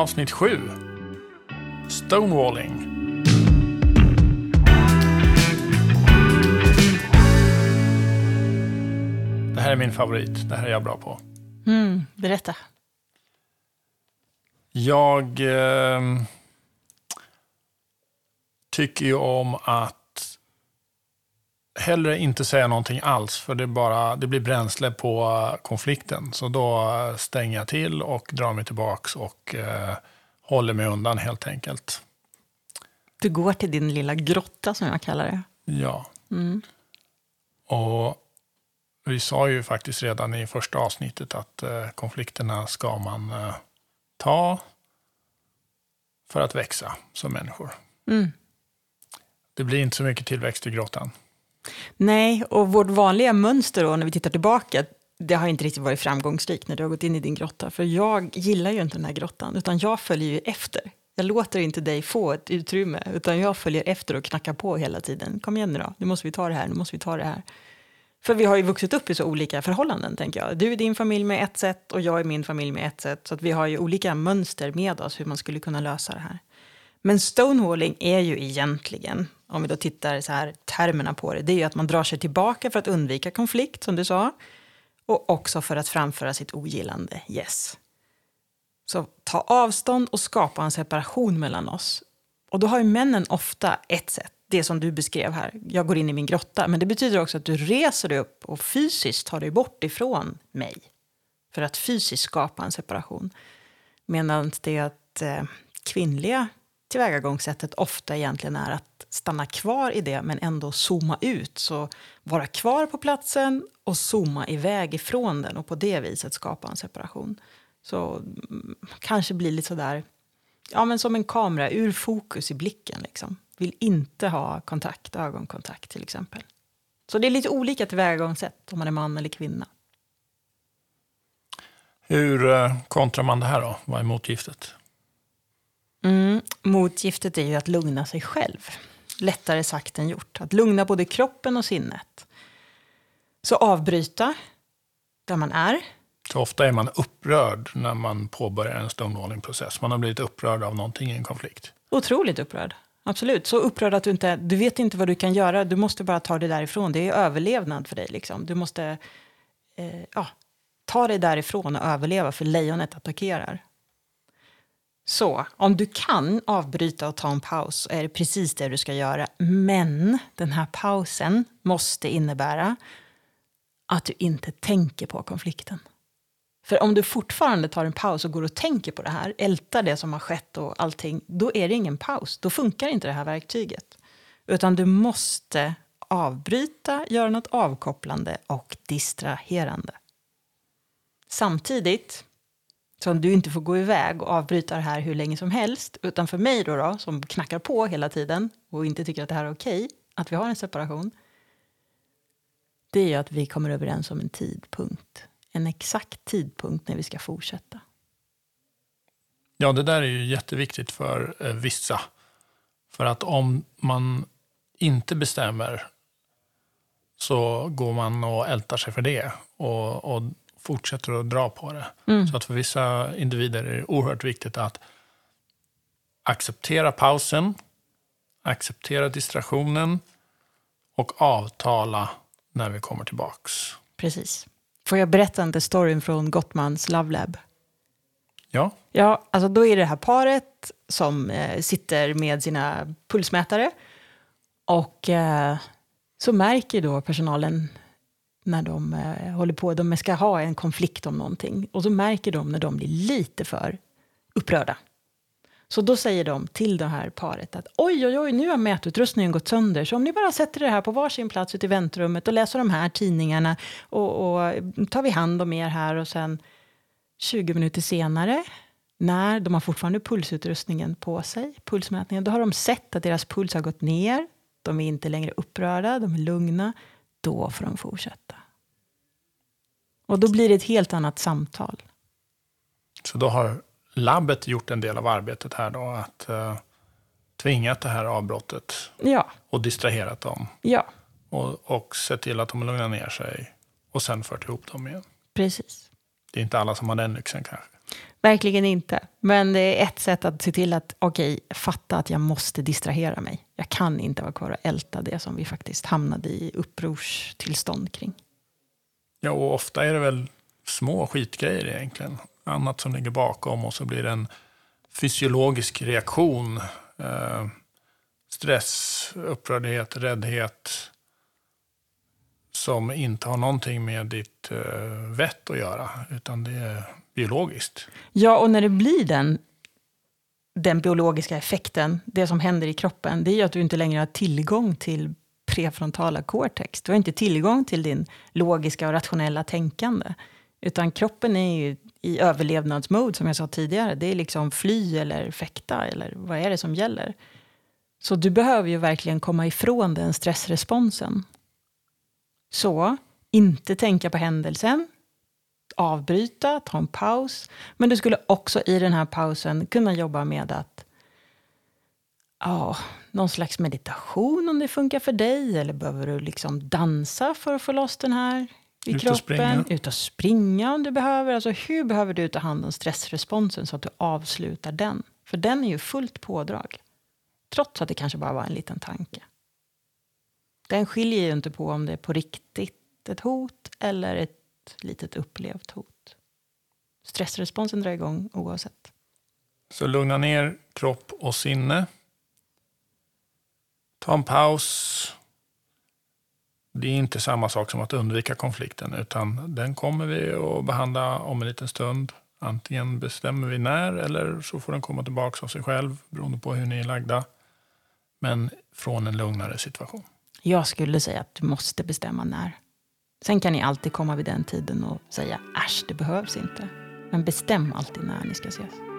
avsnitt 7. Stonewalling. Det här är min favorit. Det här är jag bra på. Mm, berätta. Jag eh, tycker ju om att hellre inte säga någonting alls, för det, bara, det blir bränsle på konflikten. Så då stänger jag till och drar mig tillbaks och eh, håller mig undan helt enkelt. Du går till din lilla grotta som jag kallar det. Ja. Mm. Och vi sa ju faktiskt redan i första avsnittet att eh, konflikterna ska man eh, ta för att växa som människor. Mm. Det blir inte så mycket tillväxt i grottan. Nej, och vårt vanliga mönster då när vi tittar tillbaka, det har inte riktigt varit framgångsrikt när du har gått in i din grotta. För jag gillar ju inte den här grottan, utan jag följer ju efter. Jag låter inte dig få ett utrymme, utan jag följer efter och knackar på hela tiden. Kom igen nu då, nu måste vi ta det här, nu måste vi ta det här. För vi har ju vuxit upp i så olika förhållanden, tänker jag. Du är din familj med ett sätt och jag är min familj med ett sätt. Så att vi har ju olika mönster med oss hur man skulle kunna lösa det här. Men stonewalling är ju egentligen, om vi då tittar så här termerna på det, det är ju att man drar sig tillbaka för att undvika konflikt, som du sa. Och också för att framföra sitt ogillande, yes. Så ta avstånd och skapa en separation mellan oss. Och då har ju männen ofta ett sätt, det som du beskrev här. Jag går in i min grotta, men det betyder också att du reser dig upp och fysiskt tar dig bort ifrån mig. För att fysiskt skapa en separation. Medan det att eh, kvinnliga tillvägagångssättet ofta egentligen är att stanna kvar i det men ändå zooma ut. Så vara kvar på platsen och zooma iväg ifrån den och på det viset skapa en separation. Så mm, kanske bli lite sådär, ja men som en kamera ur fokus i blicken liksom. Vill inte ha kontakt, ögonkontakt till exempel. Så det är lite olika tillvägagångssätt om man är man eller kvinna. Hur eh, kontrar man det här då? Vad är motgiftet? Motgiftet är ju att lugna sig själv. Lättare sagt än gjort. Att lugna både kroppen och sinnet. Så avbryta där man är. Så ofta är man upprörd när man påbörjar en stonewalling-process. Man har blivit upprörd av någonting i en konflikt. Otroligt upprörd. Absolut. Så upprörd att du inte du vet inte vad du kan göra. Du måste bara ta det därifrån. Det är överlevnad för dig. Liksom. Du måste eh, ja, ta dig därifrån och överleva för lejonet attackerar. Så om du kan avbryta och ta en paus så är det precis det du ska göra. Men den här pausen måste innebära att du inte tänker på konflikten. För om du fortfarande tar en paus och går och tänker på det här, ältar det som har skett och allting, då är det ingen paus. Då funkar inte det här verktyget. Utan du måste avbryta, göra något avkopplande och distraherande. Samtidigt som du inte får gå iväg och avbryta det här hur länge som helst. Utan för mig då, då som knackar på hela tiden och inte tycker att det här är okej, att vi har en separation. Det är ju att vi kommer överens om en tidpunkt. En exakt tidpunkt när vi ska fortsätta. Ja, det där är ju jätteviktigt för eh, vissa. För att om man inte bestämmer så går man och ältar sig för det. Och, och fortsätter att dra på det. Mm. Så att för vissa individer är det oerhört viktigt att acceptera pausen, acceptera distraktionen och avtala när vi kommer tillbaks. Precis. Får jag berätta en storyn från Gottmans Love Lab? Ja. Ja, alltså då är det här paret som eh, sitter med sina pulsmätare och eh, så märker då personalen när de eh, håller på, de ska ha en konflikt om någonting. Och så märker de när de blir lite för upprörda. Så då säger de till det här paret att oj, oj, oj, nu har mätutrustningen gått sönder. Så om ni bara sätter det här på varsin plats ute i väntrummet och läser de här tidningarna och, och tar vi hand om er här och sen 20 minuter senare när de har fortfarande pulsutrustningen på sig, pulsmätningen, då har de sett att deras puls har gått ner. De är inte längre upprörda, de är lugna då får de fortsätta. Och då blir det ett helt annat samtal. Så då har labbet gjort en del av arbetet här då, att uh, tvingat det här avbrottet ja. och distraherat dem. Ja. Och, och sett till att de lugnar ner sig och sen fört ihop dem igen. Precis. Det är inte alla som har den lyxen kanske. Verkligen inte. Men det är ett sätt att se till att, okej, okay, fatta att jag måste distrahera mig. Jag kan inte vara kvar och älta det som vi faktiskt hamnade i upprorstillstånd kring. Ja, och ofta är det väl små skitgrejer egentligen. Annat som ligger bakom och så blir det en fysiologisk reaktion. Eh, stress, upprördhet, räddhet. Som inte har någonting med ditt eh, vett att göra, utan det är biologiskt. Ja, och när det blir den, den biologiska effekten, det som händer i kroppen, det är ju att du inte längre har tillgång till prefrontala cortex. Du har inte tillgång till din logiska och rationella tänkande. Utan kroppen är ju i överlevnadsmode, som jag sa tidigare. Det är liksom fly eller fäkta, eller vad är det som gäller? Så du behöver ju verkligen komma ifrån den stressresponsen. Så, inte tänka på händelsen, avbryta, ta en paus. Men du skulle också i den här pausen kunna jobba med att ja, någon slags meditation om det funkar för dig. Eller behöver du liksom dansa för att få loss den här i ut kroppen? Springa. Ut och springa om du behöver. Alltså hur behöver du ta hand om stressresponsen så att du avslutar den? För den är ju fullt pådrag. Trots att det kanske bara var en liten tanke. Den skiljer ju inte på om det är på riktigt ett hot eller ett litet upplevt hot. Stressresponsen drar igång oavsett. Så lugna ner kropp och sinne. Ta en paus. Det är inte samma sak som att undvika konflikten, utan den kommer vi att behandla om en liten stund. Antingen bestämmer vi när eller så får den komma tillbaka av sig själv beroende på hur ni är lagda. Men från en lugnare situation. Jag skulle säga att du måste bestämma när. Sen kan ni alltid komma vid den tiden och säga äsch, det behövs inte. Men bestäm alltid när ni ska ses.